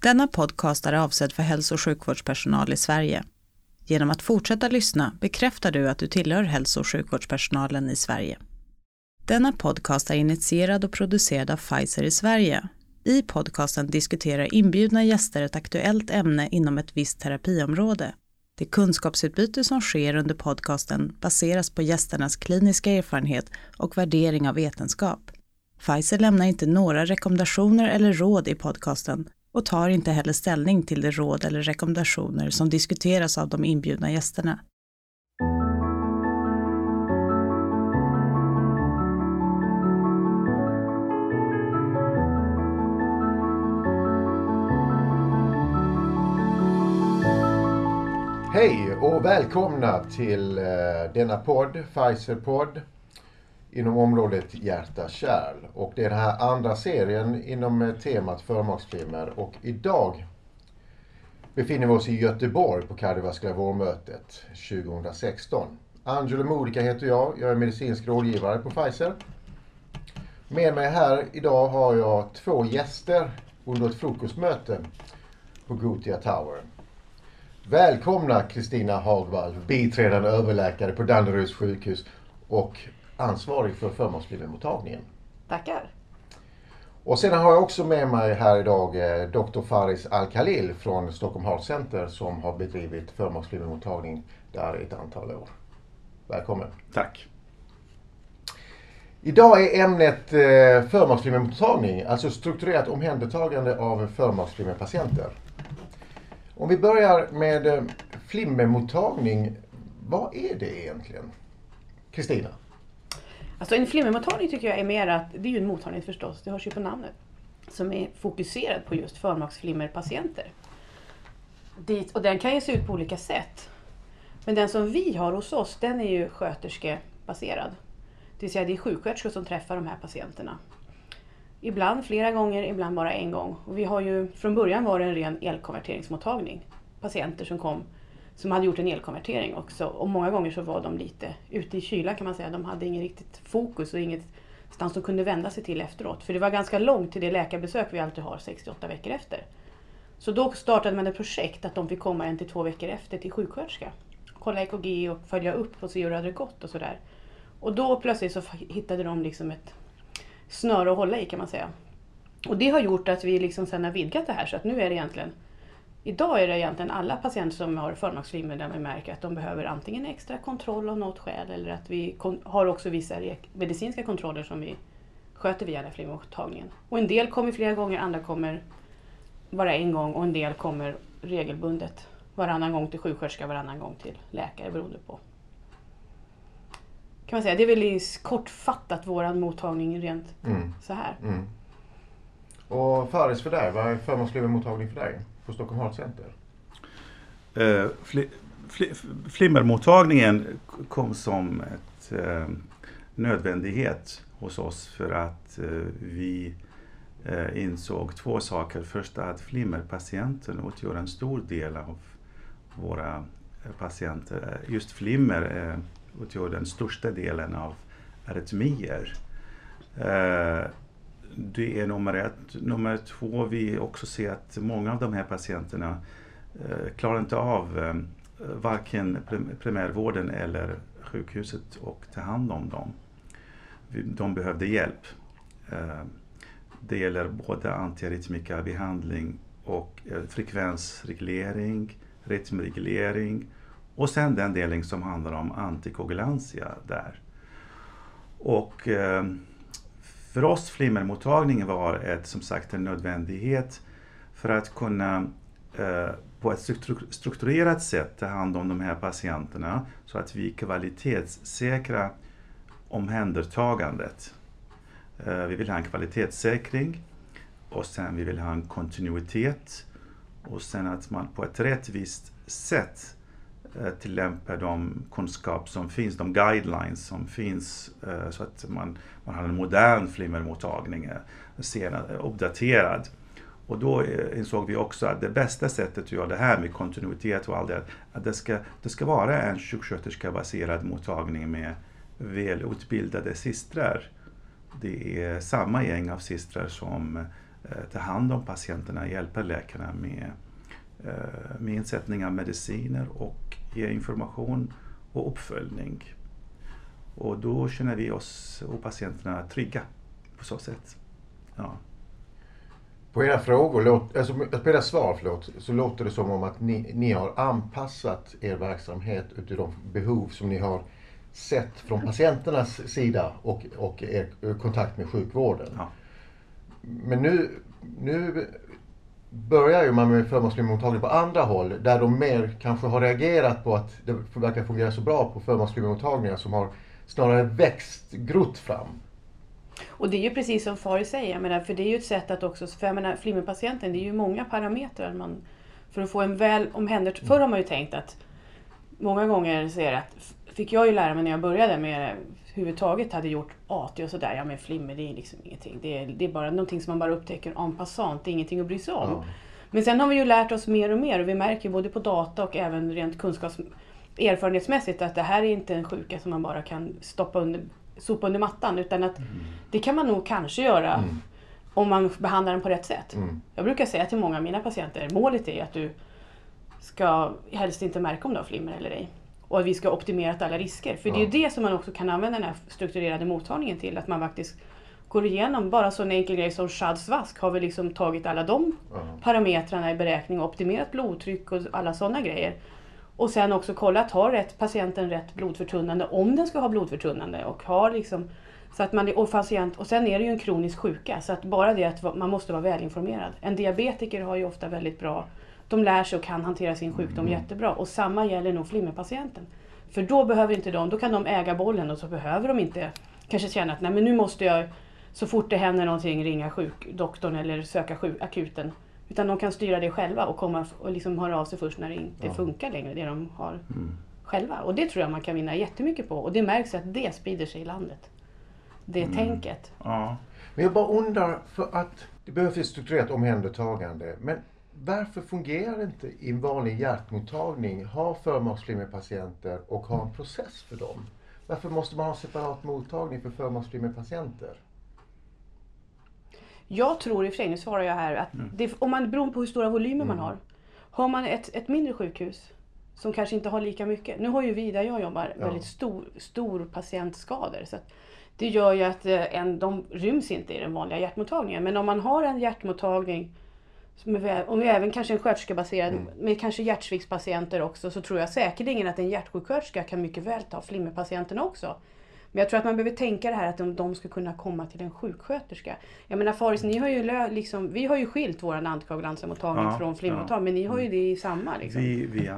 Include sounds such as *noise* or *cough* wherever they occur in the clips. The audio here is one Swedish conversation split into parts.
Denna podcast är avsedd för hälso och sjukvårdspersonal i Sverige. Genom att fortsätta lyssna bekräftar du att du tillhör hälso och sjukvårdspersonalen i Sverige. Denna podcast är initierad och producerad av Pfizer i Sverige. I podcasten diskuterar inbjudna gäster ett aktuellt ämne inom ett visst terapiområde. Det kunskapsutbyte som sker under podcasten baseras på gästernas kliniska erfarenhet och värdering av vetenskap. Pfizer lämnar inte några rekommendationer eller råd i podcasten och tar inte heller ställning till de råd eller rekommendationer som diskuteras av de inbjudna gästerna. Hej och välkomna till eh, denna podd, Pfizer-podd, inom området hjärta-kärl. Och det är den här andra serien inom eh, temat förmaksflimmer. Och idag befinner vi oss i Göteborg på kardiovaskulära vårmötet 2016. Angelo Modica heter jag. Jag är medicinsk rådgivare på Pfizer. Med mig här idag har jag två gäster under ett frukostmöte på Gotia Tower. Välkomna Kristina Hagvall, biträdande överläkare på Danderyds sjukhus och ansvarig för förmaksflimmermottagningen. Tackar. Och sen har jag också med mig här idag eh, Dr. Faris Al-Khalil från Stockholm Heart Center som har bedrivit förmaksflimmermottagning där i ett antal år. Välkommen. Tack. Idag är ämnet eh, förmaksflimmermottagning, alltså strukturerat omhändertagande av förmaksflimmerpatienter. Om vi börjar med eh, flimmermottagning, vad är det egentligen? Kristina? Alltså en flimmermottagning tycker jag är mer att, det är ju en mottagning förstås, det hörs ju på namnet, som är fokuserad på just förmaksflimmerpatienter. Dit, och den kan ju se ut på olika sätt. Men den som vi har hos oss, den är ju sköterskebaserad. Det vill säga det är sjuksköterskor som träffar de här patienterna. Ibland flera gånger, ibland bara en gång. Och vi har ju, från början var det en ren elkonverteringsmottagning. Patienter som kom som hade gjort en elkonvertering också. Och många gånger så var de lite ute i kyla kan man säga. De hade inget riktigt fokus och inget stans de kunde vända sig till efteråt. För det var ganska långt till det läkarbesök vi alltid har 68 veckor efter. Så då startade man ett projekt att de fick komma en till två veckor efter till sjuksköterska. Kolla EKG och följa upp och se hur det hade gått och sådär. Och då plötsligt så hittade de liksom ett snöre att hålla i kan man säga. Och det har gjort att vi liksom sen har vidgat det här så att nu är det egentligen Idag är det egentligen alla patienter som har förmaksflimmer där vi märker att de behöver antingen extra kontroll av något skäl eller att vi har också vissa medicinska kontroller som vi sköter via den flimmermottagningen. Och en del kommer flera gånger, andra kommer bara en gång och en del kommer regelbundet varannan gång till sjuksköterska, varannan gång till läkare beroende på. Kan man säga. Det är väl kortfattat våran mottagning rent mm. så här. Mm. Och Faris för dig, vad är förmaksflimmermottagning för dig? På Stockholm Heart Center? Uh, fli, fli, flimmermottagningen kom som ett uh, nödvändighet hos oss för att uh, vi uh, insåg två saker. Först att flimmerpatienten utgör en stor del av våra patienter. Just flimmer utgör den största delen av arytmier det är nummer ett. Nummer två, vi också ser att många av de här patienterna eh, klarar inte av eh, varken primärvården eller sjukhuset och ta hand om dem. De behövde hjälp. Eh, det gäller både antiarytmikabehandling och eh, frekvensreglering, rytmreglering och sen den delen som handlar om antikoagulantia där. Och eh, för oss flimmermottagningen var ett, som sagt en nödvändighet för att kunna eh, på ett strukturerat sätt ta hand om de här patienterna så att vi kvalitetssäkra omhändertagandet. Eh, vi vill ha en kvalitetssäkring och sen vi vill ha en kontinuitet och sen att man på ett rättvist sätt Eh, tillämpa de kunskap som finns, de guidelines som finns eh, så att man, man har en modern flimmermottagning, eh, senare, uppdaterad. Och då insåg vi också att det bästa sättet att göra det här med kontinuitet och allt det, att det ska, det ska vara en sjuksköterska-baserad mottagning med välutbildade systrar. Det är samma gäng av systrar som tar hand om patienterna, hjälper läkarna med, med insättning av mediciner och ge information och uppföljning. Och då känner vi oss och patienterna trygga på så sätt. Ja. På era frågor, alltså på era svar förlåt, så låter det som om att ni, ni har anpassat er verksamhet utifrån de behov som ni har sett från patienternas sida och, och er kontakt med sjukvården. Ja. Men nu, nu börjar ju man med förmånsfilmmottagning på andra håll där de mer kanske har reagerat på att det verkar fungera så bra på förmånsfilmmottagningar som har snarare växt, grott fram. Och det är ju precis som Fari säger, jag menar, för det är ju ett sätt att också, för jag menar, flimmerpatienten, det är ju många parametrar man, för att få en väl omhändertagen, förr har man ju tänkt att, många gånger säger att, fick jag ju lära mig när jag började med överhuvudtaget hade gjort AT och sådär, ja men flimmer det är liksom ingenting. Det är, det är bara någonting som man bara upptäcker en passant, det är ingenting att bry sig om. Mm. Men sen har vi ju lärt oss mer och mer och vi märker både på data och även rent kunskaps erfarenhetsmässigt att det här är inte en sjuka som man bara kan stoppa under, sopa under mattan utan att mm. det kan man nog kanske göra mm. om man behandlar den på rätt sätt. Mm. Jag brukar säga till många av mina patienter, målet är att du ska helst inte märka om du har flimmer eller ej. Och att vi ska optimera alla risker. För ja. det är ju det som man också kan använda den här strukturerade mottagningen till. Att man faktiskt går igenom, bara så en enkel grej som Shads vask har vi liksom tagit alla de ja. parametrarna i beräkning och optimerat blodtryck och alla sådana grejer. Och sen också kolla har rätt, patienten rätt blodförtunnande om den ska ha blodförtunnande. Och, har liksom, så att man, och, patient, och sen är det ju en kronisk sjuka så att bara det att man måste vara välinformerad. En diabetiker har ju ofta väldigt bra, de lär sig och kan hantera sin sjukdom mm. jättebra. Och samma gäller nog flimmerpatienten. För då behöver inte de, då kan de äga bollen och så behöver de inte kanske känna att nej men nu måste jag så fort det händer någonting ringa sjukdoktorn eller söka sjuk, akuten. Utan de kan styra det själva och, komma och liksom höra av sig först när det inte ja. funkar längre, det de har mm. själva. Och det tror jag man kan vinna jättemycket på. Och det märks att det sprider sig i landet. Det mm. tänket. Ja. Men jag bara undrar, för att det behövs ett strukturerat omhändertagande. Men varför fungerar det inte i en vanlig hjärtmottagning ha förmaksflimmerpatienter och ha en process för dem? Varför måste man ha separat mottagning för förmaksflimmerpatienter? Jag tror i och för sig, nu svarar jag här, att mm. det, om man, beroende på hur stora volymer mm. man har. Har man ett, ett mindre sjukhus som kanske inte har lika mycket. Nu har ju vi där jag jobbar ja. väldigt stor, stor patientskador. Så det gör ju att eh, en, de ryms inte i den vanliga hjärtmottagningen. Men om man har en hjärtmottagning om vi även kanske en sköterskebaserad mm. med kanske hjärtsviktspatienter också så tror jag säkerligen att en hjärtsjuksköterska kan mycket väl ta flimmerpatienterna också. Men jag tror att man behöver tänka det här att de, de ska kunna komma till en sjuksköterska. Jag menar Faris, ni har ju liksom, vi har ju skilt vår antikoagulansemottagning ja, från flimmottagning, ja. men ni har ju mm. det i samma. Liksom. Vi, vi, äh,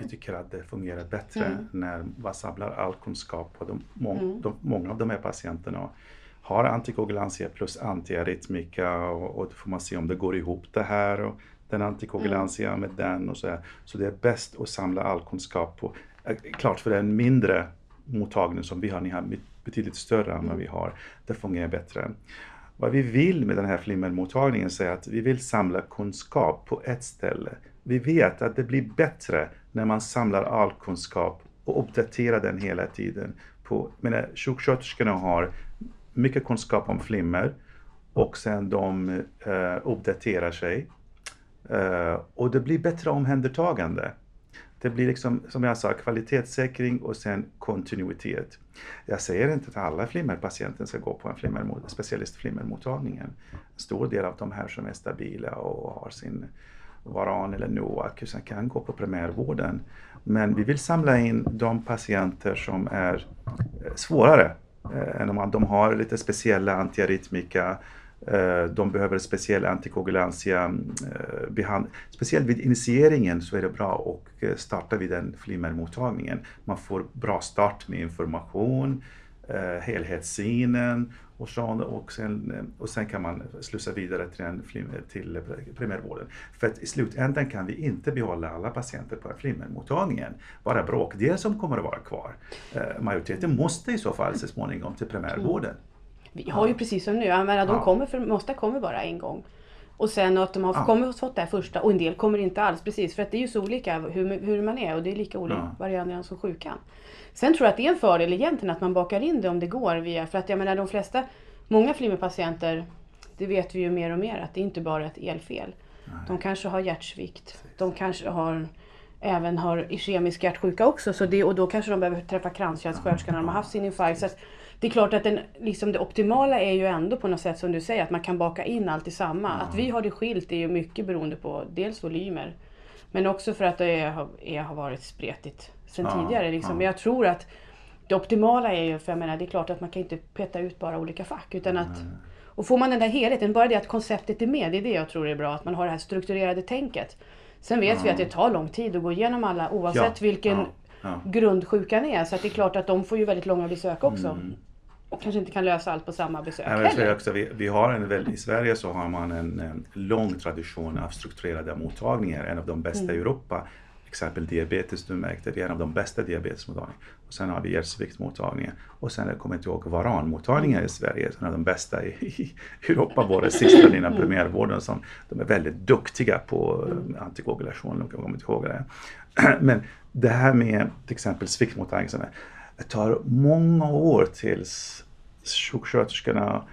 vi tycker att det fungerar bättre mm. när man samlar all kunskap på de, må, mm. de, många av de här patienterna har antikoagulantia plus antiarytmika och, och då får man se om det går ihop det här och den antikoagulantia mm. med den och så här. Så det är bäst att samla all kunskap på, klart för en mindre mottagning som vi har, ni har betydligt större än vad mm. vi har. Det fungerar bättre. Vad vi vill med den här flimmermottagningen är att vi vill samla kunskap på ett ställe. Vi vet att det blir bättre när man samlar all kunskap och uppdaterar den hela tiden. På, menar, sjuksköterskorna har mycket kunskap om flimmer och sen de eh, uppdaterar sig. Eh, och det blir bättre omhändertagande. Det blir liksom, som jag sa, kvalitetssäkring och sen kontinuitet. Jag säger inte att alla flimmerpatienter ska gå på en flimmer, specialistflimmermottagningen. En stor del av de här som är stabila och har sin Varan eller NOAC kan gå på primärvården. Men vi vill samla in de patienter som är eh, svårare. Eh, de har lite speciella antiarytmika eh, de behöver speciell antikoagulantia eh, behandling. Speciellt vid initieringen så är det bra att starta vid den flimmermottagningen. Man får bra start med information, helhetssynen och, så, och, sen, och sen kan man slussa vidare till, en till primärvården. För att i slutändan kan vi inte behålla alla patienter på flimmermottagningen. Bara bråkdel som kommer att vara kvar. Majoriteten måste i så fall så småningom till primärvården. Vi har ju precis som nu, jag menar, de kommer för, måste kommer bara en gång. Och sen att de har ja. kommit och fått det här första och en del kommer inte alls precis för att det är ju så olika hur, hur man är och det är lika olika ja. varierande som sjukan. Sen tror jag att det är en fördel egentligen att man bakar in det om det går via, för att jag menar de flesta, många flimmerpatienter det vet vi ju mer och mer att det är inte bara ett elfel. De kanske har hjärtsvikt. De kanske har även har ischemisk hjärtsjuka också. Så det, och då kanske de behöver träffa kranskärlssköterskan när de har haft sin infarkt. Så det är klart att den, liksom det optimala är ju ändå på något sätt som du säger att man kan baka in allt i samma. Att vi har det skilt är ju mycket beroende på dels volymer men också för att det är, är, har varit spretigt sen Ja, tidigare. Liksom. ja. Men jag tror att det optimala är ju, för jag menar det är klart att man kan inte peta ut bara olika fack. Utan att, och får man den där helheten, bara det att konceptet är med, det är det jag tror är bra. Att man har det här strukturerade tänket. Sen vet vi att det tar lång tid att gå igenom alla oavsett Ja, vilken ja, ja. grundsjukan är. Så det är klart att de får ju väldigt långa besök också. Mm. Och kanske inte kan lösa allt på samma besök Ja, men jag också, vi, vi har en, väl- I Sverige så har man en, en lång tradition av strukturerade mottagningar, en av de bästa i Europa. Exempel diabetes, du märkte, vi är en av de bästa diabetesmottagningarna. Och sen har vi hjärtsviktmottagningen. Och sen, jag kommer inte ihåg, varanmottagningar i Sverige, en av de bästa i, i Europa, våra sista inom primärvården. Som, de är väldigt duktiga på eh, antikoagulation, jag kommer inte ihåg det. *clears throat* Men det här med till exempel sviktmottagningen, det tar många år tills sjuksköterskorna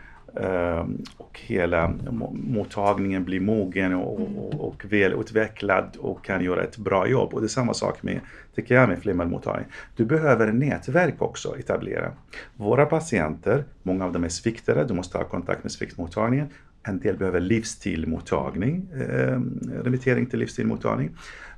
och hela mo- mottagningen blir mogen och, och, och välutvecklad och kan göra ett bra jobb. Och det är samma sak med, tycker jag, med flimmermottagning. Du behöver nätverk också etablera. Våra patienter, många av dem är sviktare, du måste ha kontakt med sviktmottagningen. En del behöver livsstilmottagning, eh, remittering till livsstilmottagning.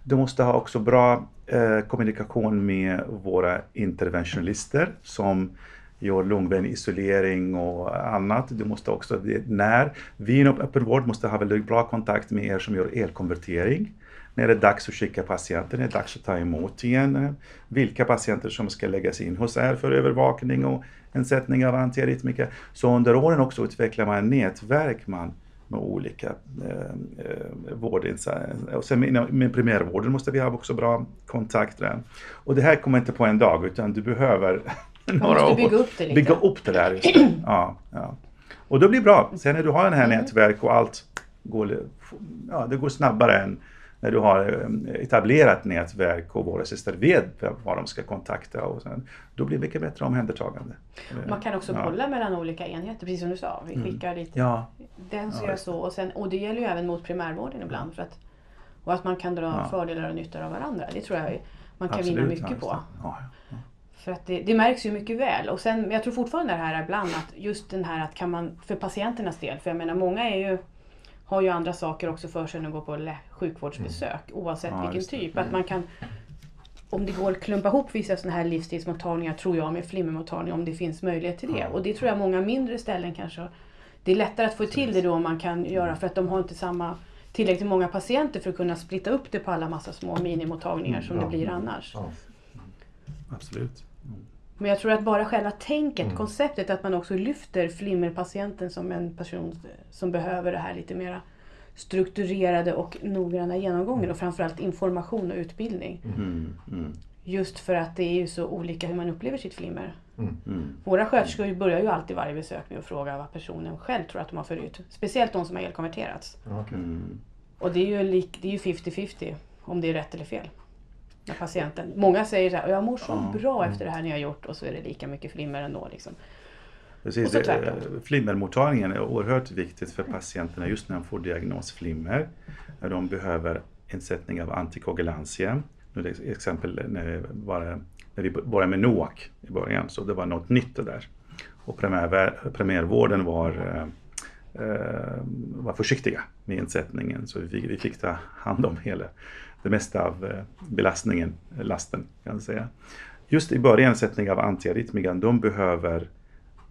Du måste ha också bra eh, kommunikation med våra interventionister som gör lungbenisolering och annat. Du måste också, när vi inom öppenvård måste ha väldigt bra kontakt med er som gör elkonvertering. När det är dags att skicka patienter, när det är dags att ta emot igen. Vilka patienter som ska läggas in hos er för övervakning och insättning av antiarytmika. Så under åren också utvecklar man nätverk man med olika eh, eh vårdinsatser. Och sen med, med primärvården måste vi ha också bra kontakter. Och det här kommer inte på en dag utan du behöver några år. bygga upp det lite. Bygga upp det där, just det. *clears throat* Ja, ja. Och då blir det bra. Sen när du har det här Mm. nätverk och allt går, ja, det går snabbare än när du har eh, etablerat nätverk och våra systrar vet vad de ska kontakta och sen, då blir det mycket bättre omhändertagande. Man kan också Ja. bolla mellan olika enheter, precis som du sa. Vi skickar lite Ja, Den ska Ja, göra så och, sen, och det gäller ju även mot primärvården ibland. För att, och att man kan dra Ja. fördelar och nyttor av varandra. Det tror jag man kan absolut. vinna mycket på. För att det, det märks ju mycket väl. Och sen, men jag tror fortfarande det här ibland att just den här att kan man, för patienternas del, för jag menar många är ju, har ju andra saker också för sig än att gå på sjukvårdsbesök oavsett Ja, vilken typ. Att man kan, om det går att klumpa ihop vissa sådana här livsstilsmottagningar tror jag med flimmermottagning om det finns möjlighet till det. Ja. Och det tror jag många mindre ställen kanske det är lättare att få till det då om man kan göra för att de har inte samma tillräckligt många patienter för att kunna splitta upp det på alla massa små minimottagningar som Ja. det blir annars. Ja. Absolut. Men jag tror att bara själva tänket, Mm. konceptet att man också lyfter flimmerpatienten som en person som behöver det här lite mera strukturerade och noggranna genomgången och framförallt information och utbildning. Mm, mm, Just för att det är ju så olika hur man upplever sitt flimmer. mm. Våra sköterskor börjar ju alltid varje besök med att fråga vad personen själv tror att de har för ut. Speciellt de som har elkonverterats. Mm. Och det är ju lik- det är ju 50-50 om det är rätt eller fel. Patienten. Många säger så här, jag mår så Ja. bra efter det här ni har gjort och så är det lika mycket flimmer ändå. Liksom. Precis, det- tvärtom. flimmermottagningen är oerhört viktigt för patienterna just när de får diagnos flimmer. När de behöver insättning av antikoagulantia. Nu exempel när vi, bara, när vi började med NOAC i början, så det var något nytt det där. Och primär, primärvården var, eh, eh, var försiktiga med insättningen så vi, vi fick ta hand om hela, det mesta av eh, belastningen, eh, lasten kan man säga. Just i början sättning av antiarytmikan, de behöver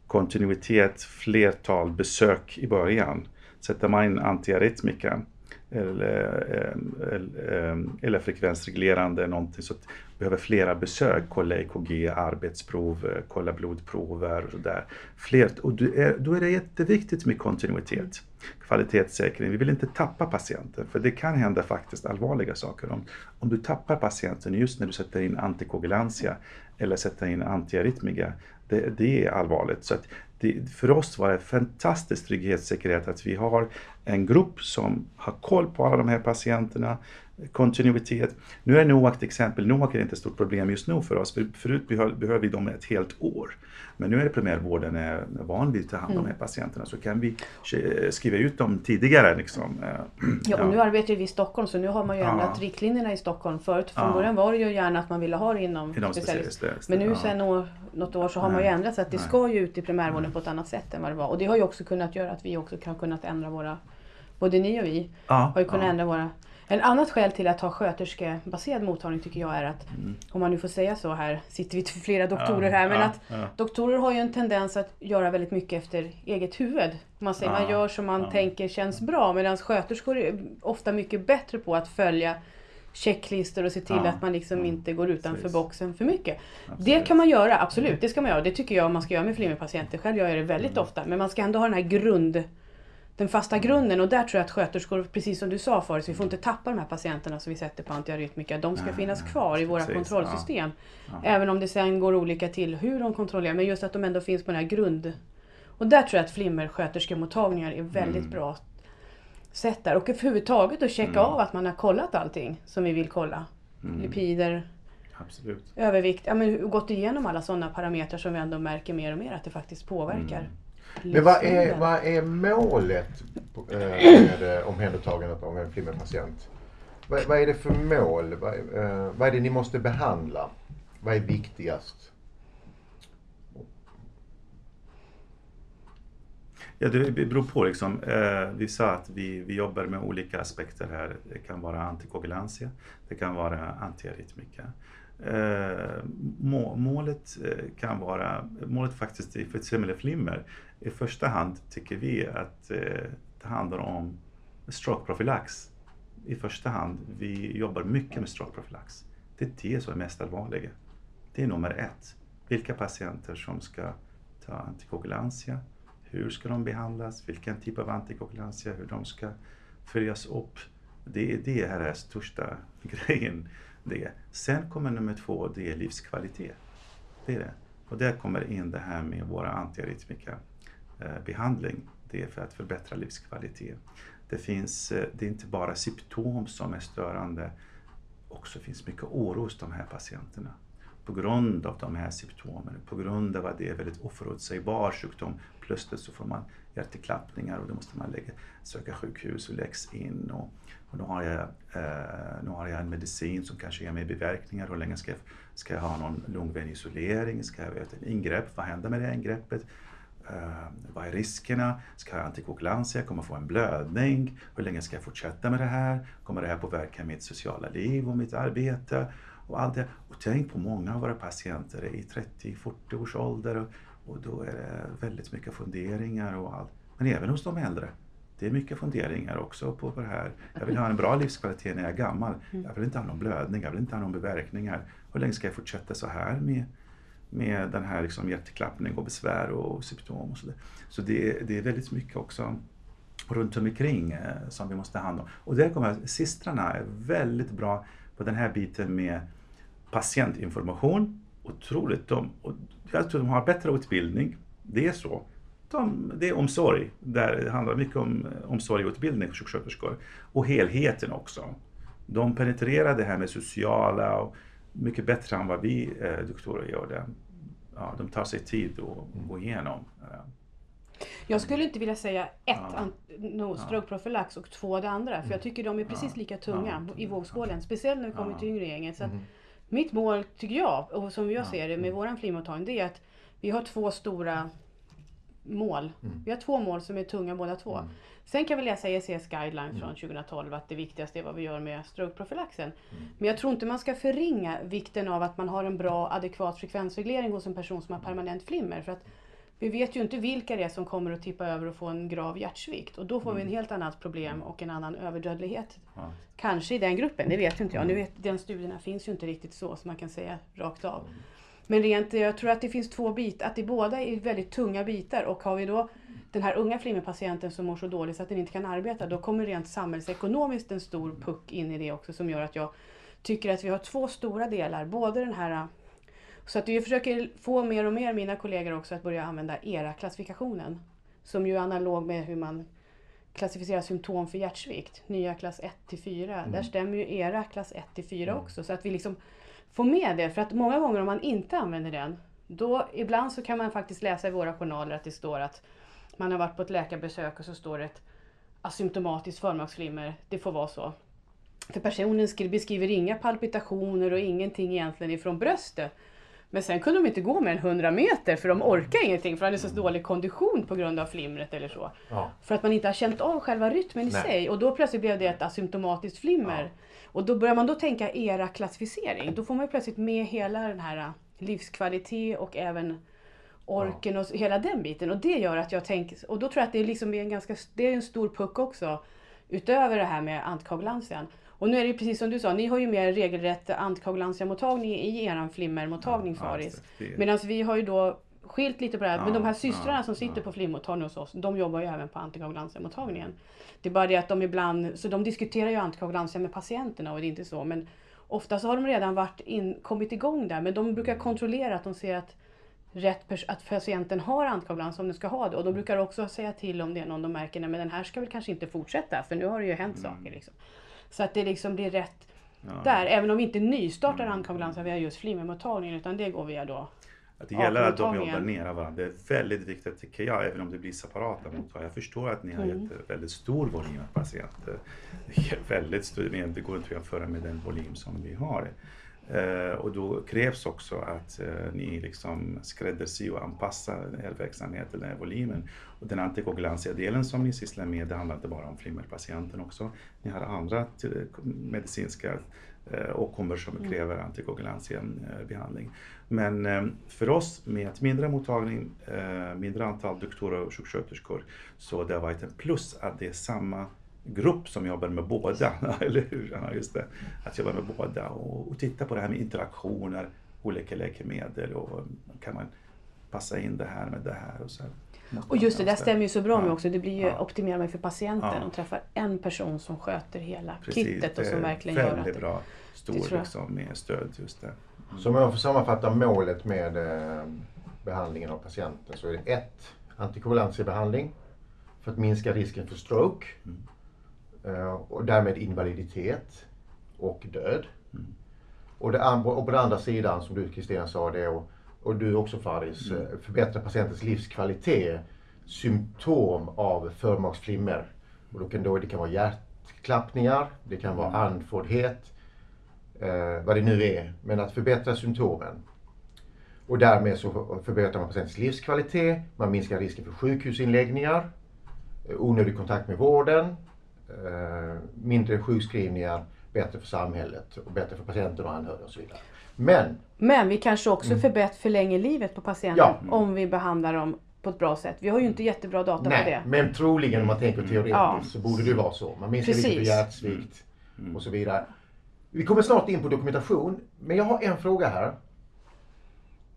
kontinuitet, flertal besök i början. Sätter man in antiarytmika eller, eller, eh, eller frekvensreglerande någonting så att behöver flera besök, kolla EKG, arbetsprov, eh, kolla blodprover och sådär. Fler, och då är, då är det jätteviktigt med kontinuitet, kvalitetssäkring. Vi vill inte tappa patienten för det kan hända faktiskt allvarliga saker. Om, om du tappar patienten just när du sätter in antikoagulantia eller sätter in antiaritmiga, det, det är allvarligt. Så att det, för oss var det fantastisk trygghetssäkerhet att vi har en grupp som har koll på alla de här patienterna, kontinuitet. Nu är NOAC ett exempel, NOAC är inte ett stort problem just nu för oss, för förut behövde vi dem ett helt år. Men nu är det primärvården är van vid att ta hand om mm. de här mm. patienterna så kan vi skriva ut dem tidigare. Liksom. Ja, och nu arbetar vi i Stockholm så nu har man ju ändrat ja. riktlinjerna i Stockholm. Förut från ja. början var det ju gärna att man ville ha det inom, inom specialist. Men nu ja. sen år, något år så har Nej. man ju ändrat så att det ska ju ut i primärvården Nej. på ett annat sätt än vad det var. Och det har ju också kunnat göra att vi också kan kunnat ändra våra, både ni och vi, har ju kunnat ändra våra en annat skäl till att ha sköterskebaserad mottagning tycker jag är att, mm. om man nu får säga så här, sitter vi flera doktorer ja, här, men ja, att ja. doktorer har ju en tendens att göra väldigt mycket efter eget huvud. Man säger man gör som man tänker känns bra, medan sköterskor är ofta mycket bättre på att följa checklistor och se till att man liksom inte går utanför Precis. boxen för mycket. Absolut. Det kan man göra, absolut, det ska man göra. Det tycker jag man ska göra med flimmerpatienter. Själv gör jag det väldigt mm. ofta, men man ska ändå ha den här grund den fasta grunden och där tror jag att sköterskor, precis som du sa förut, vi får inte tappa de här patienterna som vi sätter på antiarytmika. De ska nej, finnas kvar i våra precis, kontrollsystem. Ja, ja. Även om det sen går olika till hur de kontrollerar, men just att de ändå finns på den här grund... Och där tror jag att flimmersköterskemottagningar är väldigt mm. bra sätt där. Och överhuvudtaget att checka mm. av att man har kollat allting som vi vill kolla. Mm. Lipider, Absolut. övervikt, ja, men gått igenom alla sådana parametrar som vi ändå märker mer och mer att det faktiskt påverkar. Men vad är, vad är målet eh, med eh, omhändertagandet av en flimmerpatient? Vad, vad är det för mål? Vad, eh, vad är det ni måste behandla? Vad är viktigast? Ja, det beror på. Liksom. Vi sa att vi, vi jobbar med olika aspekter här. Det kan vara antikoagulantia, det kan vara antiarytmika. Eh, må, målet eh, kan vara, målet faktiskt för ett flimmer i första hand tycker vi att eh, det handlar om strokeprofylax. I första hand, vi jobbar mycket med strokeprofylax. Det är det som är mest allvarliga. Det är nummer ett. Vilka patienter som ska ta antikoagulantia, hur ska de behandlas, vilken typ av antikoagulantia, hur de ska följas upp. Det är det här är största *laughs* grejen. Det. Sen kommer nummer två, det är livskvalitet. Det är det. Och där kommer in det här med våra antiarytmika Eh, behandling. Det är för att förbättra livskvalitet. Det, finns, eh, det är inte bara symptom som är störande, också finns mycket oro hos de här patienterna. På grund av de här symptomen, på grund av att det är väldigt oförutsägbar sjukdom. Plötsligt så får man hjärteklappningar och då måste man lägga, söka sjukhus och läggs in. Och, och nu, har jag, eh, nu har jag en medicin som kanske ger mig biverkningar. Hur länge ska jag, ska jag ha någon lungvänisolering? Ska jag göra ett ingrepp? Vad händer med det ingreppet? Eh, vad är riskerna? Ska jag ha antikoagulantia? Kommer jag få en blödning? Hur länge ska jag fortsätta med det här? Kommer det här påverka mitt sociala liv och mitt arbete? Och allt det. Och tänk på många av våra patienter i 30-40 års ålder och, då är det väldigt mycket funderingar och allt. Men även hos de äldre. Det är mycket funderingar också på det här. Jag vill ha en bra livskvalitet när jag är gammal. Mm. Jag vill inte ha någon blödning, jag vill inte ha någon biverkningar. Hur länge ska jag fortsätta så här med med den här liksom hjärtklappning och besvär och symptom och så Så det, det är väldigt mycket också runt omkring eh, som vi måste ha hand om. Och där kommer systrarna är väldigt bra på den här biten med patientinformation. Otroligt. De, jag tror de har bättre utbildning. Det är så. De, det är omsorg. Där det handlar mycket om omsorg och utbildning för sjuksköterskor. Och helheten också. De penetrerar det här med sociala och mycket bättre än vad vi eh, doktorer gör det. Ja, de tar sig tid att gå igenom. Eh. Jag skulle inte vilja säga ett ja. no, strokeprofylax och två det andra. För jag tycker de är precis lika tunga i vågskålen. Speciellt när det kommer till yngre gänget. Så mm. Mitt mål, tycker jag, och som jag ser det med våran flimmottagning, det är att vi har två stora mål. Mm. Vi har två mål som är tunga båda två. Mm. Sen kan vi läsa ECS guidelines mm. från 2012 att det viktigaste är vad vi gör med strokeprofylaxen. Mm. Men jag tror inte man ska förringa vikten av att man har en bra adekvat frekvensreglering hos en person som har permanent flimmer. För att vi vet ju inte vilka det är som kommer att tippa över och få en grav hjärtsvikt. Och då får vi en mm. helt annat problem och en annan överdödlighet. Ja. Kanske i den gruppen, det vet inte jag. Nu mm. vet, den studierna finns ju inte riktigt så som man kan säga rakt av. Mm. Men rent, jag tror att det finns två bitar, att det båda är väldigt tunga bitar och har vi då den här unga flimmerpatienten som mår så dåligt så att den inte kan arbeta, då kommer rent samhällsekonomiskt en stor puck in i det också som gör att jag tycker att vi har två stora delar. Både den här så att vi försöker få mer och mer mina kollegor också att börja använda ERA-klassifikationen. Som ju är analog med hur man klassificera symptom för hjärtsvikt, nya klass 1 till 4. Där stämmer ju era klass 1 till 4 också. Så att vi liksom får med det. För att många gånger om man inte använder den, då ibland så kan man faktiskt läsa i våra journaler att det står att man har varit på ett läkarbesök och så står det ett asymptomatiskt förmaksflimmer. Det får vara så. För personen skri- beskriver inga palpitationer och ingenting egentligen ifrån bröstet. Men sen kunde de inte gå mer än 100 meter för de orkar ingenting för de hade så dålig kondition på grund av flimret eller så. Ja. För att man inte har känt av själva rytmen i Nej. sig och då plötsligt blev det ett asymptomatiskt flimmer. Och då börjar man då tänka era klassificering, då får man ju plötsligt med hela den här äh, livskvalitet och även orken och hela den biten. Och det gör att jag tänker, och då tror jag att det är liksom en ganska, det är en stor puck också utöver det här med antikoagulantian. Och nu är det precis som du sa, ni har ju mer regelrätt antikoagulantiamottagning i er flimmermottagning Ja, Faris. det. Det- Medan vi har ju då skilt lite på det här. Men Ja, de här systrarna ja, som sitter ja. på flimmottagningen hos oss, de jobbar ju även på antikoagulantiamottagningen. Det är bara det att de ibland, så de diskuterar ju antikoagulantia med patienterna och det är inte så. Men ofta så har de redan varit in, kommit igång där. Men de brukar kontrollera att de ser att rätt pers- att patienten har antikoagulans om den ska ha det. Och de brukar också säga till om det är någon de märker, nej men den här ska väl kanske inte fortsätta för nu har det ju hänt saker. Liksom. Så att det liksom blir rätt Ja. där. Även om vi inte nystartar antikoagulantia via just flimmermottagningen utan det går via då Att det gäller att de jobbar nära varandra. Det är väldigt viktigt tycker jag, även om det blir separata mottagningar. Jag förstår att ni har Mm. gett väldigt stor volym av patienter. Det är väldigt stor, men det går inte att jämföra med den volym som vi har. Eh, och då krävs också att eh, ni liksom skräddarsyr och anpassar er verksamhet till den här volymen. Och den antikoagulantia-delen som ni sysslar med, det handlar inte bara om flimmerpatienten också. Ni har andra medicinska eh, åkommor som kräver antikoagulantia-behandling. Men eh, för oss med ett mindre mottagning, eh, mindre antal doktorer och sjuksköterskor, så det har varit en plus att det är samma grupp som jobbar med båda, *laughs* eller hur? Ja, just det. Att jobba med båda och, och titta på det här med interaktioner, olika läkemedel och kan man passa in det här med det här och så. här. Och just det, där stämmer ju så bra med också. Det blir ju Ja. optimerar man för patienten Ja. träffar en person som sköter hela Precis, kittet och det som är verkligen gör att väldigt det... bra, det stor jag. liksom, med stöd just det. Så om jag får sammanfatta målet med eh, behandlingen av patienten så är det ett, antikoagulantiabehandling för att minska risken för stroke eh, och därmed invaliditet och död. Och, det och på den andra sidan som du Kristina sa det och, och du också Faris, eh, förbättra patientens livskvalitet, symptom av förmaksflimmer. Och då kan då, det kan vara hjärtklappningar, det kan vara andfåddhet, eh, vad det nu är, men att förbättra symptomen. Och därmed så förbättrar man patientens livskvalitet, man minskar risken för sjukhusinläggningar, eh, onödig kontakt med vården, eh, mindre sjukskrivningar, bättre för samhället och bättre för patienter och anhöriga och så vidare. Men, Men vi kanske också förbätt, förlänger livet på patienten Mm. Ja. om vi behandlar dem på ett bra sätt. Vi har ju inte jättebra data på nej, det. men troligen om man tänker teoretiskt Ja. så borde det vara så. Man minskar risken för hjärtsvikt och så vidare. Vi kommer snart in på dokumentation, men jag har en fråga här.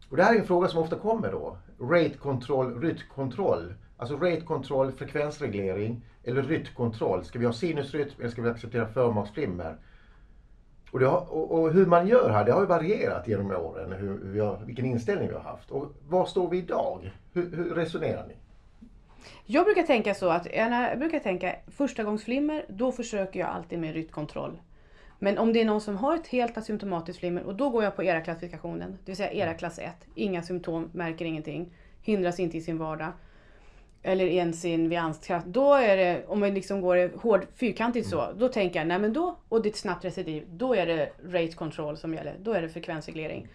Och det här är en fråga som ofta kommer då. Rate control, rytmkontroll. Alltså rate control, frekvensreglering eller rytmkontroll. Ska vi ha sinusrytm eller ska vi acceptera förmaksflimmer? Och, det har, och, och hur man gör här, det har ju varierat genom åren, hur, hur vi har, vilken inställning vi har haft. Och var står vi idag? Hur, hur resonerar ni? Jag brukar tänka så att, jag brukar tänka första gångs flimmer, då försöker jag alltid med rytmkontroll. Men om det är någon som har ett helt asymptomatiskt flimmer och då går jag på era klassifikationen, det vill säga era klass 1, inga symptom, märker ingenting, hindras inte i sin vardag eller ens sin vid anstkraft. Då är det, om man liksom går hård, fyrkantigt så, då tänker jag, nej men då, och det är ett snabbt recidiv, då är det rate control som gäller, då är det frekvensreglering.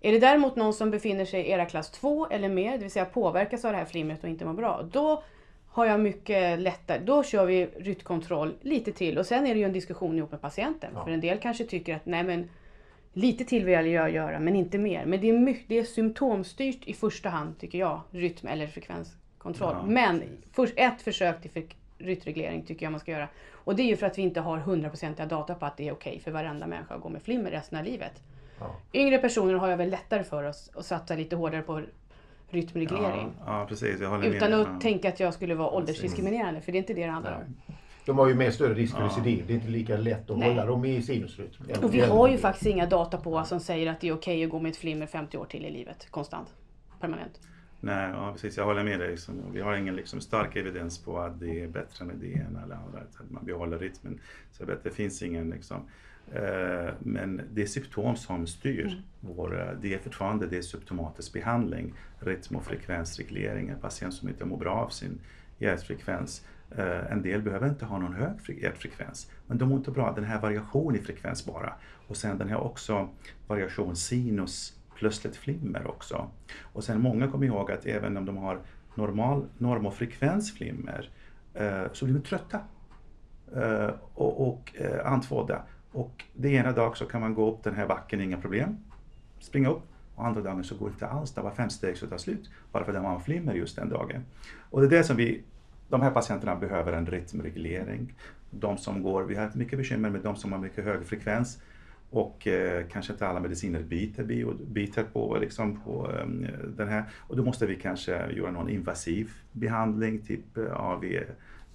Är det däremot någon som befinner sig i era klass 2 eller mer, det vill säga påverkas av det här flimret och inte mår bra, då har jag mycket lättare, då kör vi rytmkontroll lite till och sen är det ju en diskussion ihop med patienten. Ja. För en del kanske tycker att nej men lite till vill jag göra men inte mer. Men det är, mycket, det är symptomstyrt i första hand tycker jag, rytm eller frekvenskontroll. Ja, men precis. först ett försök till rytmreglering tycker jag man ska göra. Och det är ju för att vi inte har hundraprocentiga data på att det är okej för varenda människa att gå med flimmer resten av livet. Ja. Yngre personer har jag väl lättare för oss att satsa lite hårdare på rytmreglering. Ja, ja, precis. Jag håller Utan med. att Ja. tänka att jag skulle vara åldersdiskriminerande, för det är inte det det handlar om. De har ju mer större risk för Ja. recidiv. Det är inte lika lätt att Nej. hålla dem i sinusrytm. Och vi har ju faktiskt inga data på som säger att det är okej att gå med ett flimmer 50 år till i livet, konstant, permanent. Nej, ja, precis. Jag håller med dig. Liksom. Vi har ingen liksom, stark evidens på att det är bättre med det ena eller andra. Att man behåller rytmen. Så det finns ingen liksom, eh, men det är symptom som styr. Mm. Vår, eh, det är fortfarande det är symptomatisk behandling, rytm och frekvensreglering. En patient som inte mår bra av sin hjärtfrekvens. Eh, en del behöver inte ha någon hög hjärtfrekvens, men de mår inte bra. Den här variationen i frekvens bara. Och sen den här också variation sinus plötsligt flimmer också. Och sen många kommer ihåg att även om de har normal, norm och frekvensflimmer eh, så blir de trötta eh, och, och eh, andfådda. Och det ena dag så kan man gå upp den här backen, inga problem, springa upp. Och andra dagen så går det inte alls, det var fem steg så tar slut. Bara för att man har flimmer just den dagen. Och det är det som vi, de här patienterna behöver en rytmreglering. De som går, vi har mycket bekymmer med de som har mycket hög frekvens och eh, kanske inte alla mediciner biter, bio, biter på, liksom på um, den här. Och då måste vi kanske göra någon invasiv behandling, typ AV, eh,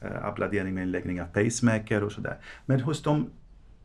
eh abladering med inläggning av pacemaker och sådär. Men hos de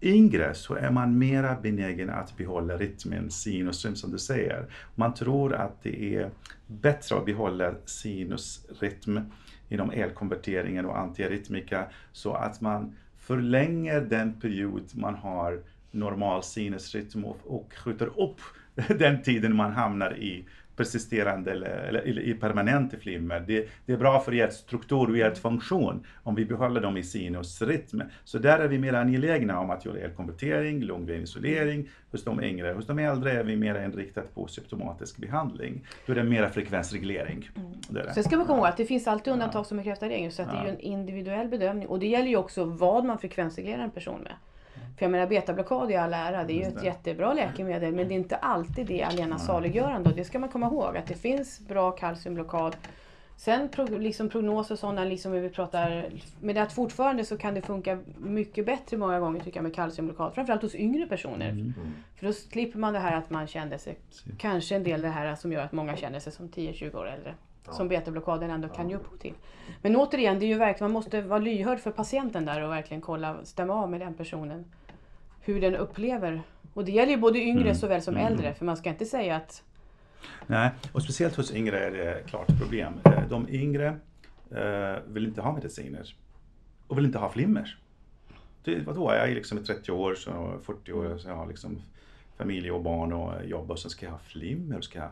yngre så är man mera benägen att behålla rytmen, sinusrytm som du säger. Man tror att det är bättre att behålla sinusrytm inom elkonverteringen och antiarytmika så att man förlänger den period man har normal sinusrytm och, skjuter upp *laughs* den tiden man hamnar i persisterande eller, eller, i permanent flimmer. Det, det, är bra för hjärtstruktur och hjärtfunktion om vi behåller dem i sinusrytm. Så där är vi mer angelägna om att göra elkonvertering, lungvenisolering hos de yngre. Hos de äldre är vi mer inriktade på symptomatisk behandling. Då är det mer frekvensreglering. Mm. Det Sen ska man komma ihåg att det finns alltid undantag som bekräftar regeln, så att ja. det är ju en individuell bedömning. Och det gäller ju också vad man frekvensreglerar en person med. För jag menar betablockad i all ära, det är ju ett jättebra läkemedel men det är inte alltid det allena saliggörande och det ska man komma ihåg att det finns bra kalciumblockad. Sen liksom prognoser sådana, liksom vi pratar, men att fortfarande så kan det funka mycket bättre många gånger tycker jag med kalciumblockad. Framförallt hos yngre personer. Mm. För då slipper man det här att man kände sig, kanske en del det här som gör att många känner sig som 10-20 år äldre. Ja. Som betablockaden ändå kan ge upphov till. Men återigen, det är ju verkligen, man måste vara lyhörd för patienten där och verkligen kolla, stämma av med den personen hur den upplever. Och det gäller ju både yngre mm. såväl som mm. äldre, för man ska inte säga att... Nej, och speciellt hos yngre är det klart problem. Eh, de yngre eh, vill inte ha mediciner och vill inte ha flimmer. Det, vadå, jag är liksom 30 år, så 40 år, så jag har liksom familj och barn och jobb och så ska jag ha flimmer och ska jag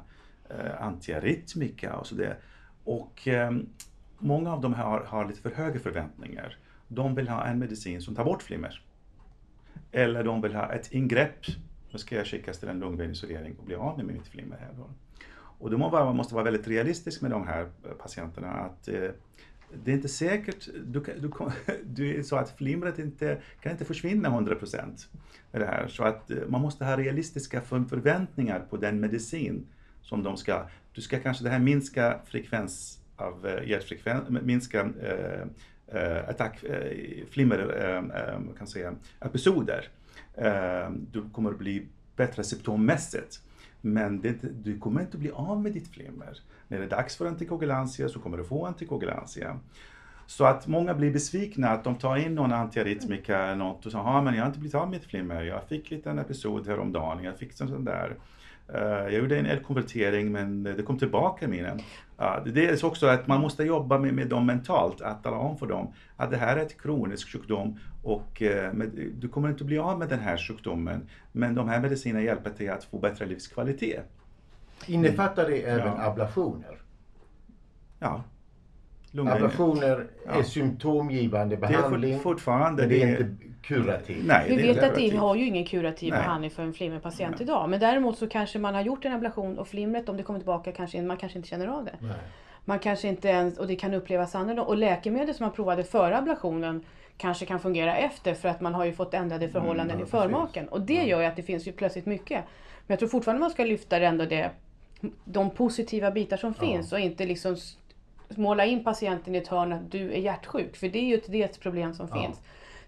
eh, antiarytmika och sådär. Och eh, många av dem har, har lite för höga förväntningar. De vill ha en medicin som tar bort flimmer. Eller de vill ha ett ingrepp. Då ska jag skickas till en lungvägsisolering och bli av med mitt flimmer här då. Och då man måste vara väldigt realistisk med de här eh, patienterna. att eh, det är inte säkert, du, du, *laughs* du är så att flimret inte, kan inte försvinna 100% med det här. Så att eh, man måste ha realistiska förväntningar på den medicin som de ska, du ska kanske det här minska frekvens av eh, hjärtfrekvens, minska eh, eh, attack, eh, flimmer, eh, eh, kan säga, episoder. Eh, du kommer bli bättre symptommässigt. Men det, du kommer inte bli av med ditt flimmer. När det är dags för antikoagulantia så kommer du få antikoagulantia. Så att många blir besvikna att de tar in någon antiarytmika eller något och säger, men jag har inte blivit av med mitt flimmer, jag fick lite en episod häromdagen, jag fick en sån där. Eh, jag gjorde en elkonvertering men det kom tillbaka mina. Det är också att man måste jobba med, med dem mentalt, att tala om för dem att det här är ett kronisk sjukdom och eh, du kommer inte bli av med den här sjukdomen. Men de här medicinerna hjälper dig att få bättre livskvalitet. Innefattar det även ja. ablationer? Ja. Ablationer ja. är symptomgivande behandling. Det är fortfarande. Men det är inte kurativ. Nej, vi vet att vi har ju ingen kurativ Nej. behandling för en flimmerpatient Nej. idag. Men däremot så kanske man har gjort en ablation och flimret om det kommer tillbaka kanske man kanske inte känner av det. Nej. Man kanske inte ens, och det kan upplevas annorlunda. Och läkemedel som man provade före ablationen kanske kan fungera efter för att man har ju fått ändrade mm, förhållanden mm, ja, i förmaken. Och det gör ju att det finns ju plötsligt mycket. Men jag tror fortfarande man ska lyfta det ändå det, de positiva bitar som ja. finns och inte liksom måla in patienten i ett hörn att du är hjärtsjuk. För det är ju ett delproblem som ja. finns.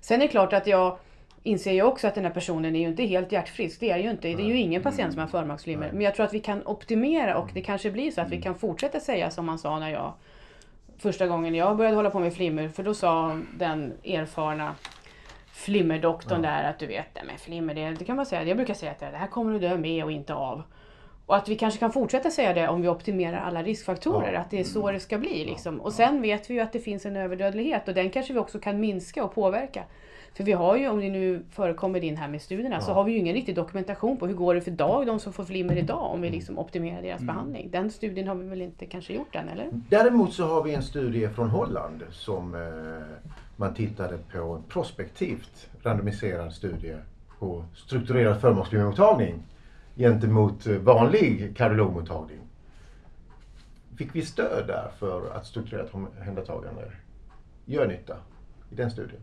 Sen är det klart att jag inser ju också att den här personen är ju inte helt hjärtfrisk. Det är ju inte. Det är ju ingen patient som har förmaksflimmer. Men jag tror att vi kan optimera och det kanske blir så att vi mm. kan fortsätta säga som man sa när jag första gången jag började hålla på med flimmer. För då sa den erfarna flimmerdoktorn ja. där att du vet, men flimmer det, det kan man säga. Jag brukar säga att det här kommer du dö med och inte av. Och att vi kanske kan fortsätta säga det om vi optimerar alla riskfaktorer, Ja. att det är så det ska bli. Liksom. Och sen vet vi ju att det finns en överdödlighet och den kanske vi också kan minska och påverka. För vi har ju, om det nu förekommer in här med studierna, så Ja. har vi ju ingen riktig dokumentation på hur går det för dag, de som får flimmer idag, om vi liksom optimerar deras behandling. Den studien har vi väl inte kanske gjort än, eller? Däremot så har vi en studie från Holland som eh, man tittade på prospektivt randomiserad studie på strukturerad förmaksflimmermottagning gentemot eh, vanlig kardiologmottagning. Fick vi stöd där för att strukturerat omhändertagande gör nytta i den studien?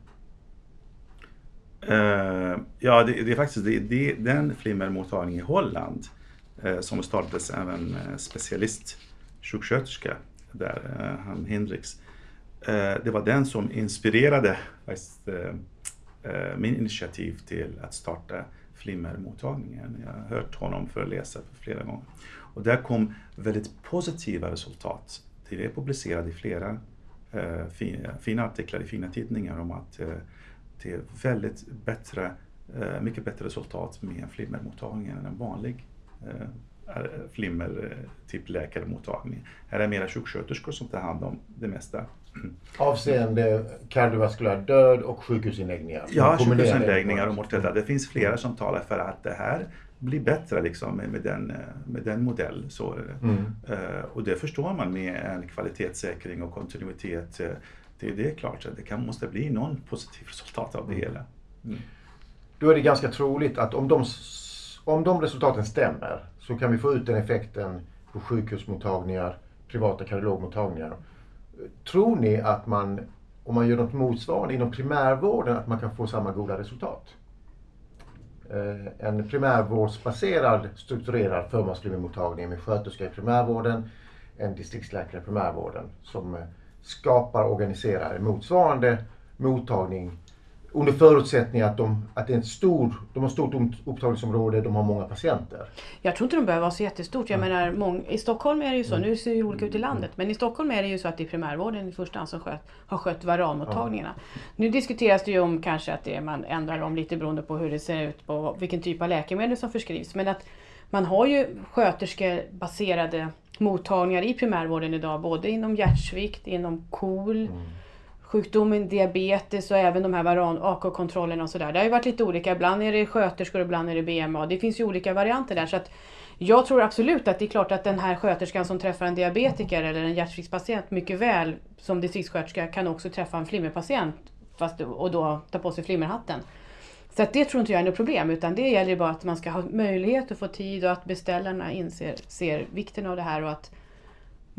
Uh, ja, det, det är faktiskt det, det, den flimmermottagningen i Holland uh, som startades av en uh, specialist sjuksköterska där, han Hendrix. Det var den som inspirerade faktiskt, min initiativ till att starta flimmermottagningen. Jag har hört honom föreläsa flera gånger. Och där kom väldigt positiva resultat. Det är publicerat i flera eh, fina, fina artiklar i fina tidningar om att eh, det är väldigt bättre, eh, mycket bättre resultat med en flimmermottagning än en vanlig eh, flimmer, eh, typ läkarmottagning. Här är det mera sjuksköterskor som tar hand om det mesta. Avseende kardiovaskulär död och sjukhusinläggningar. Ja, sjukhusanläggningar och mortalitet. Det finns flera som talar för att det här blir bättre liksom, med, den, eh, med den modell. Så. Mm. Eh, och det förstår man med en kvalitetssäkring och kontinuitet. eh, Det, det är klart att det kan, måste bli någon positiv resultat av det hela. Mm. Då är det ganska troligt att om de, om de resultaten stämmer så kan vi få ut den effekten på sjukhusmottagningar, privata kardiologmottagningar. Tror ni att man, om man gör något motsvarande inom primärvården, att man kan få samma goda resultat? Eh, en primärvårdsbaserad strukturerad förmaksflimmermottagning med sköterska i primärvården, en distriktsläkare i primärvården som eh, skapar och organiserar en motsvarande mottagning under förutsättning att de, att det är en stor, de har ett stort upp- upptagningsområde, de har många patienter. Jag tror inte de behöver vara så jättestort. Jag menar, mång, I Stockholm är det ju så, Mm. nu ser det ju olika ut i landet, men i Stockholm är det ju så att det är primärvården i första hand som sköt, har skött varanmottagningarna. Nu diskuteras det ju om kanske att det, man ändrar om lite beroende på hur det ser ut, på vilken typ av läkemedel som förskrivs. Men att man har ju sköterskebaserade mottagningar i primärvården idag, både inom hjärtsvikt, inom KOL, sjukdomen diabetes och även de här varan AK-kontrollerna och sådär. Det har ju varit lite olika. Ibland är det sköterskor och ibland är det BMA. Det finns ju olika varianter där. Så att jag tror absolut att det är klart att den här sköterskan som träffar en diabetiker eller en hjärtsviktspatient mycket väl som distriktssköterska kan också träffa en flimmerpatient fast, och då ta på sig flimmerhatten. Så att det tror inte jag är något problem utan det gäller bara att man ska ha möjlighet att få tid och att beställarna inser ser vikten av det här och att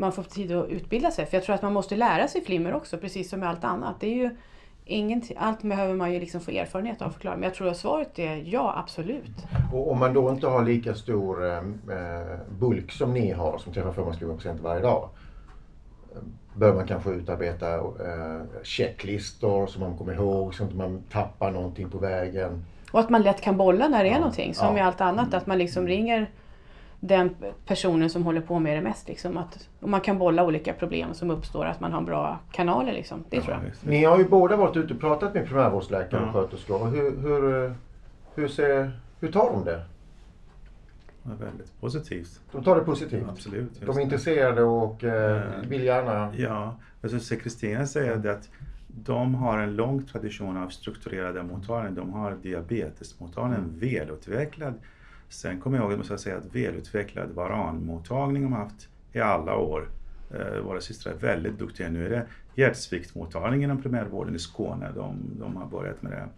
man får tid att utbilda sig. För jag tror att man måste lära sig flimmer också, precis som med allt annat. Det är ju ingenting, allt behöver man ju liksom få erfarenhet av förklara. Men jag tror att svaret är ja, absolut. Och om man då inte har lika stor eh, bulk som ni har som träffar förmaksflimmerpatienter varje dag. eh, Bör man kanske utarbeta eh, checklistor så man kommer ihåg så att man tappar någonting på vägen. Och att man lätt kan bolla när det är Ja, någonting. Som ja. med allt annat, att man liksom ringer den personen som håller på med det mest. Liksom, att, och man kan bolla olika problem som uppstår, att man har bra kanaler. Liksom. Det tror jag. Ni har ju båda varit ute och pratat med primärvårdsläkare och Ja. sköterskor. Och Hur, hur, eh, hur, ser, hur tar de det? Var väldigt positivt. De tar det positivt. Absolut. De är det. intresserade och eh, Eh, vill gärna... Ja, jag skulle säga Kristina säger det att de har en lång tradition av strukturerade mottagningar. De har diabetesmottagningen välutvecklad. Sen kommer jag ihåg, måste säga, att välutvecklad varanmottagning har de haft i alla år. Eh, våra systrar är väldigt duktiga. Nu är det hjärtsviktmottagningen inom primärvården i Skåne. De, de har börjat med det.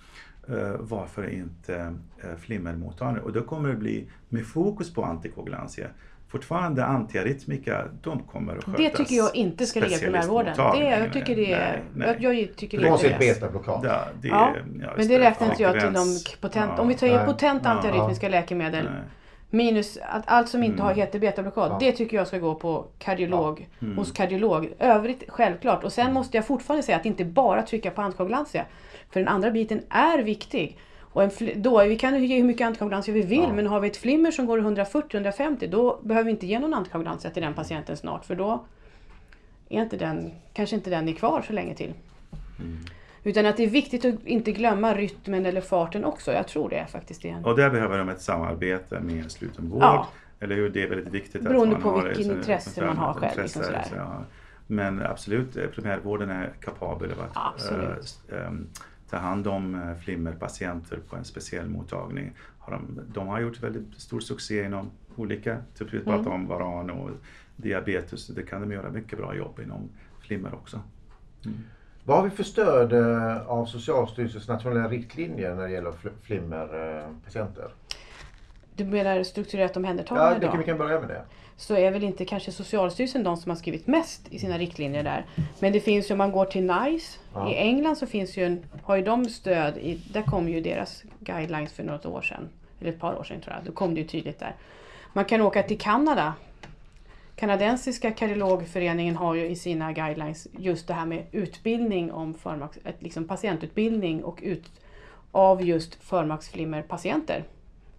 Eh, varför inte eh, flimmermottagning? Och då kommer det bli med fokus på antikoagulantia. Fortfarande antiarytmika, de kommer att skötas. Det tycker jag inte ska ligga i primärvården. Det, jag tycker det är... Nej, nej. Jag, jag tycker Det är betablockad. Ja, det, Ja, ja, Men det räknar inte jag till de gräns. potent... Ja, Om vi tar in nej. potent Ja. antiarytmiska läkemedel nej. minus att allt som inte Mm. har heter betablockad. Ja. Det tycker jag ska gå på kardiolog. Mm. Hos kardiolog. Övrigt självklart. Och sen måste jag fortfarande säga att inte bara trycka på antikoagulantia. För den andra biten är viktig. Och en då, vi kan ge hur mycket antikoagulantia vi vill Ja. men har vi ett flimmer som går 140-150 då behöver vi inte ge någon antikoagulantia till den patienten snart. För då är inte den, kanske inte den är kvar så länge till. Mm. Utan att det är viktigt att inte glömma rytmen eller farten också. Jag tror det faktiskt är en... Och där behöver de ett samarbete med slutenvård Ja. Eller hur? Det är väldigt viktigt Beroende att på man har vilken intresse man har själv, intresse, liksom sådär. så, ja. Men absolut, eh, primärvården är kapabel av att Absolut. Eh, ta hand om eh, flimmerpatienter på en speciell mottagning. Har de, de har gjort väldigt stor succé inom olika, typ vi pratar Mm. om varan och diabetes, det kan de göra mycket bra jobb inom flimmer också. Vad har vi för stöd eh, av Socialstyrelsens nationella riktlinjer när det gäller fl- flimmerpatienter? Du menar strukturerat omhändertagande Ja, det då? kan, vi kan börja med det. Så är väl inte kanske Socialstyrelsen de som har skrivit mest i sina riktlinjer där. Men det finns ju, om man går till NICE, Ja. i England så finns ju en, har ju de stöd, i, där kom ju deras guidelines för något år sedan, eller ett par år sedan tror jag, då kom det ju tydligt där. Man kan åka till Kanada. Kanadensiska kardiologföreningen har ju i sina guidelines just det här med utbildning om förmaks, liksom patientutbildning och ut, av just förmaksflimmerpatienter.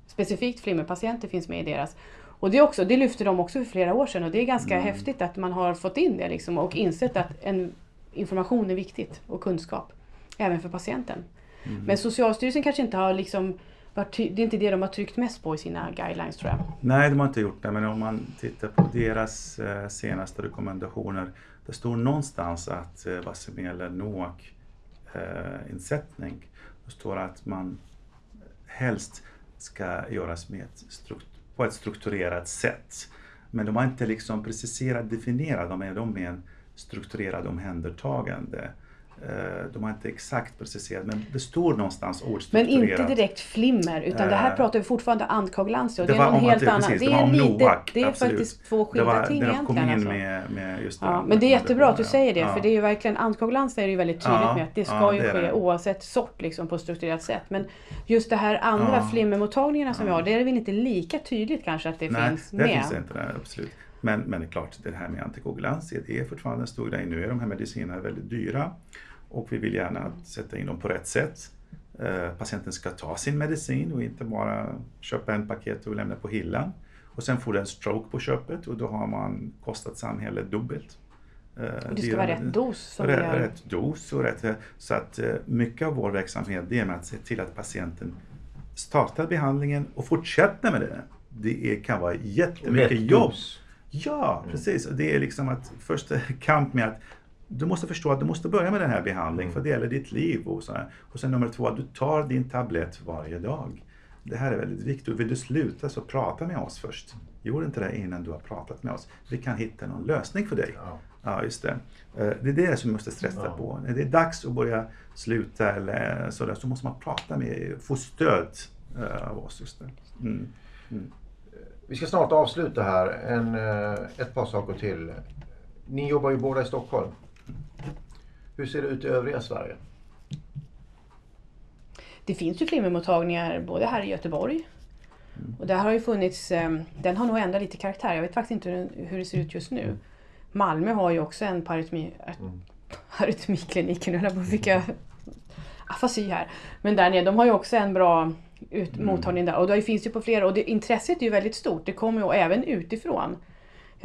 Specifikt flimmerpatienter finns med i deras. Och det, också, det lyfte de också för flera år sedan och det är ganska häftigt att man har fått in det liksom och insett att en information är viktigt och kunskap. Även för patienten. Men Socialstyrelsen kanske inte har liksom varit det är inte det de har tryckt mest på i sina guidelines tror jag. Nej, de har inte gjort det, men om man tittar på deras eh, senaste rekommendationer, det står någonstans att eh, vad som gäller NOAC eh, det står att man helst ska göras med ett strukt- på ett strukturerat sätt. Men de har inte liksom preciserat definierat, de är de med strukturerat strukturerad omhändertagande. Eh, De har inte exakt preciserat, men det står någonstans ord Men inte direkt flimmer utan det här Eh, pratar vi fortfarande andkoagulans och Det det, var är någon om helt annan. precis, det det var om lite, NOAC, det är absolut. faktiskt två skilda var, ting egentligen. Alltså. med, med just Ja, den men det är jättebra att du säger det Ja. för det är ju verkligen andkoagulans är det ju väldigt tydligt Ja, med att det ska ja, ju det ske oavsett sort liksom på ett strukturerat sätt. Men just det här andra Ja. flimmermottagningarna som vi har, det är väl inte lika tydligt kanske att det Nej, finns med. finns det inte, där, absolut. Men, men det är klart, det här med antikoagulans, det är fortfarande en stor grej. Nu är de här medicinerna väldigt dyra och vi vill gärna sätta in dem på rätt sätt. Eh, patienten ska ta sin medicin och inte bara köpa en paket och lämna på hyllan. Och sen får du en stroke på köpet och då har man kostat samhället dubbelt. Eh, Och det ska vara rätt dos som rätt, rätt dos och rätt... Så att eh, mycket av vår verksamhet det är med att se till att patienten startar behandlingen och fortsätter med det. Det är, kan vara jättemycket Rätt jobb. dos. Ja, precis. Och Det är liksom att först *laughs* kamp med att du måste förstå att du måste börja med den här behandlingen för det gäller ditt liv. Och, så här. och sen nummer två, att du tar din tablett varje dag. Det här är väldigt viktigt. Vill du sluta så prata med oss först. Gjorde inte det innan du har pratat med oss. Vi kan hitta någon lösning för dig. Ja. Ja, just det. Eh, Det är det som vi måste stressa Ja. på. När det är dags att börja sluta eller sådär så måste man prata med, få stöd eh, av oss. Just det. Mm. Vi ska snart avsluta här. En, eh, ett par saker till. Ni jobbar ju båda i Stockholm. Hur ser det ut i övriga Sverige? Det finns ju flimmermottagningar både här i Göteborg och där har ju funnits, eh, den har nog ändrat lite karaktär. Jag vet faktiskt inte hur, det ser ut just nu. Malmö har ju också en på arytmi, arytmikliniken, eller vad fick jag afasi här. Men där nere, de har ju också en bra ut, mottagning där och det finns ju på flera och det, intresset är ju väldigt stort. Det kommer ju även utifrån.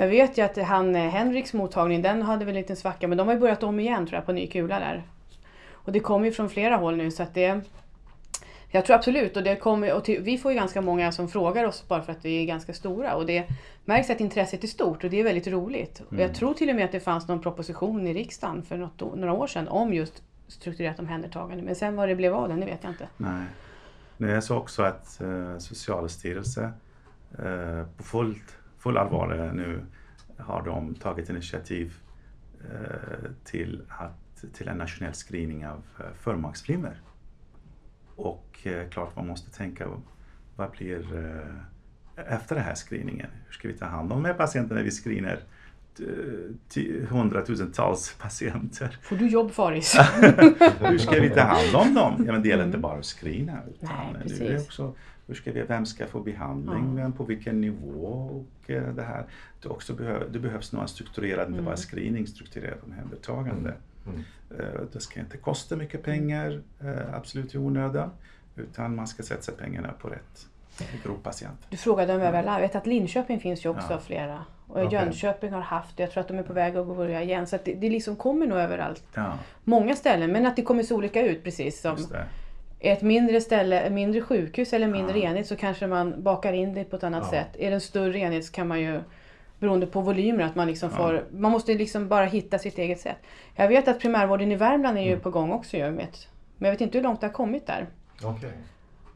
Jag vet ju att han, eh, Henriks mottagning, den hade väl en liten svacka men de har ju börjat om igen tror jag på ny kula där. Och det kommer ju från flera håll nu så att det jag tror absolut, och, det kommer, och till, vi får ju ganska många som frågar oss bara för att vi är ganska stora och det märks att intresset är stort och det är väldigt roligt. Och jag tror till och med att det fanns någon proposition i riksdagen för något, några år sedan om just strukturerat omhändertagande. Men sen vad det blev av den, det vet jag inte. Nej. Nu är så också att eh, Socialstyrelsen eh, på fullt, full allvar nu har de tagit initiativ eh, till, att, till en nationell screening av eh, förmaksflimmer. Och eh, klart man måste tänka, vad blir efter den här screeningen? Hur ska vi ta hand om de här patienterna när vi screenar hundratusentals *laughs* patienter? Får du jobb Faris? *laughs* Hur ska vi ta hand om dem? Ja, men det gäller inte bara att screena. Utan Nej, nu är precis. det också, hur ska vi, vem ska få behandling, vem på vilken nivå och eh, det här. Det, också behöv, det behövs nog en strukturerad, inte bara screening, strukturerat omhändertagande. Eh, Det ska inte kosta mycket pengar, eh, absolut i onödan, utan man ska satsa pengarna på rätt. Du frågade om överallt. Jag vet att Linköping finns ju också Ja. flera. Och Okej. Jönköping har haft. Jag tror att de är på väg att börja igen. Så det, det liksom kommer nog överallt. Ja, Många ställen, men att det kommer se olika ut precis som det. ett mindre ställe, ett mindre sjukhus eller en mindre Ja. enhet så kanske man bakar in det på ett annat Ja. sätt. Är det en större enhet så kan man ju beroende på volymer att man liksom får, man måste liksom bara hitta sitt eget sätt. Jag vet att primärvården i Värmland är ju Mm. på gång också ju men jag vet inte hur långt det har kommit där. Okej.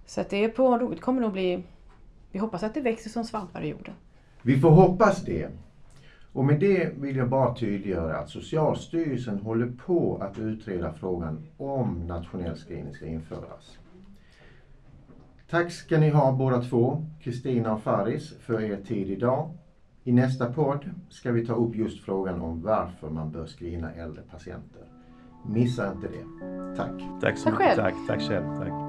Så att det är på, det kommer nog bli, vi hoppas att det växer som svampar i jorden. Vi får hoppas det. Och med det vill jag bara tydliggöra att Socialstyrelsen håller på att utreda frågan om nationell screening ska införas. Tack ska ni ha båda två, Kristina och Faris, för er tid idag. I nästa podd ska vi ta upp just frågan om varför man bör screena äldre patienter. Missa inte det. Tack! Tack så Tack mycket. Tack, tack själv.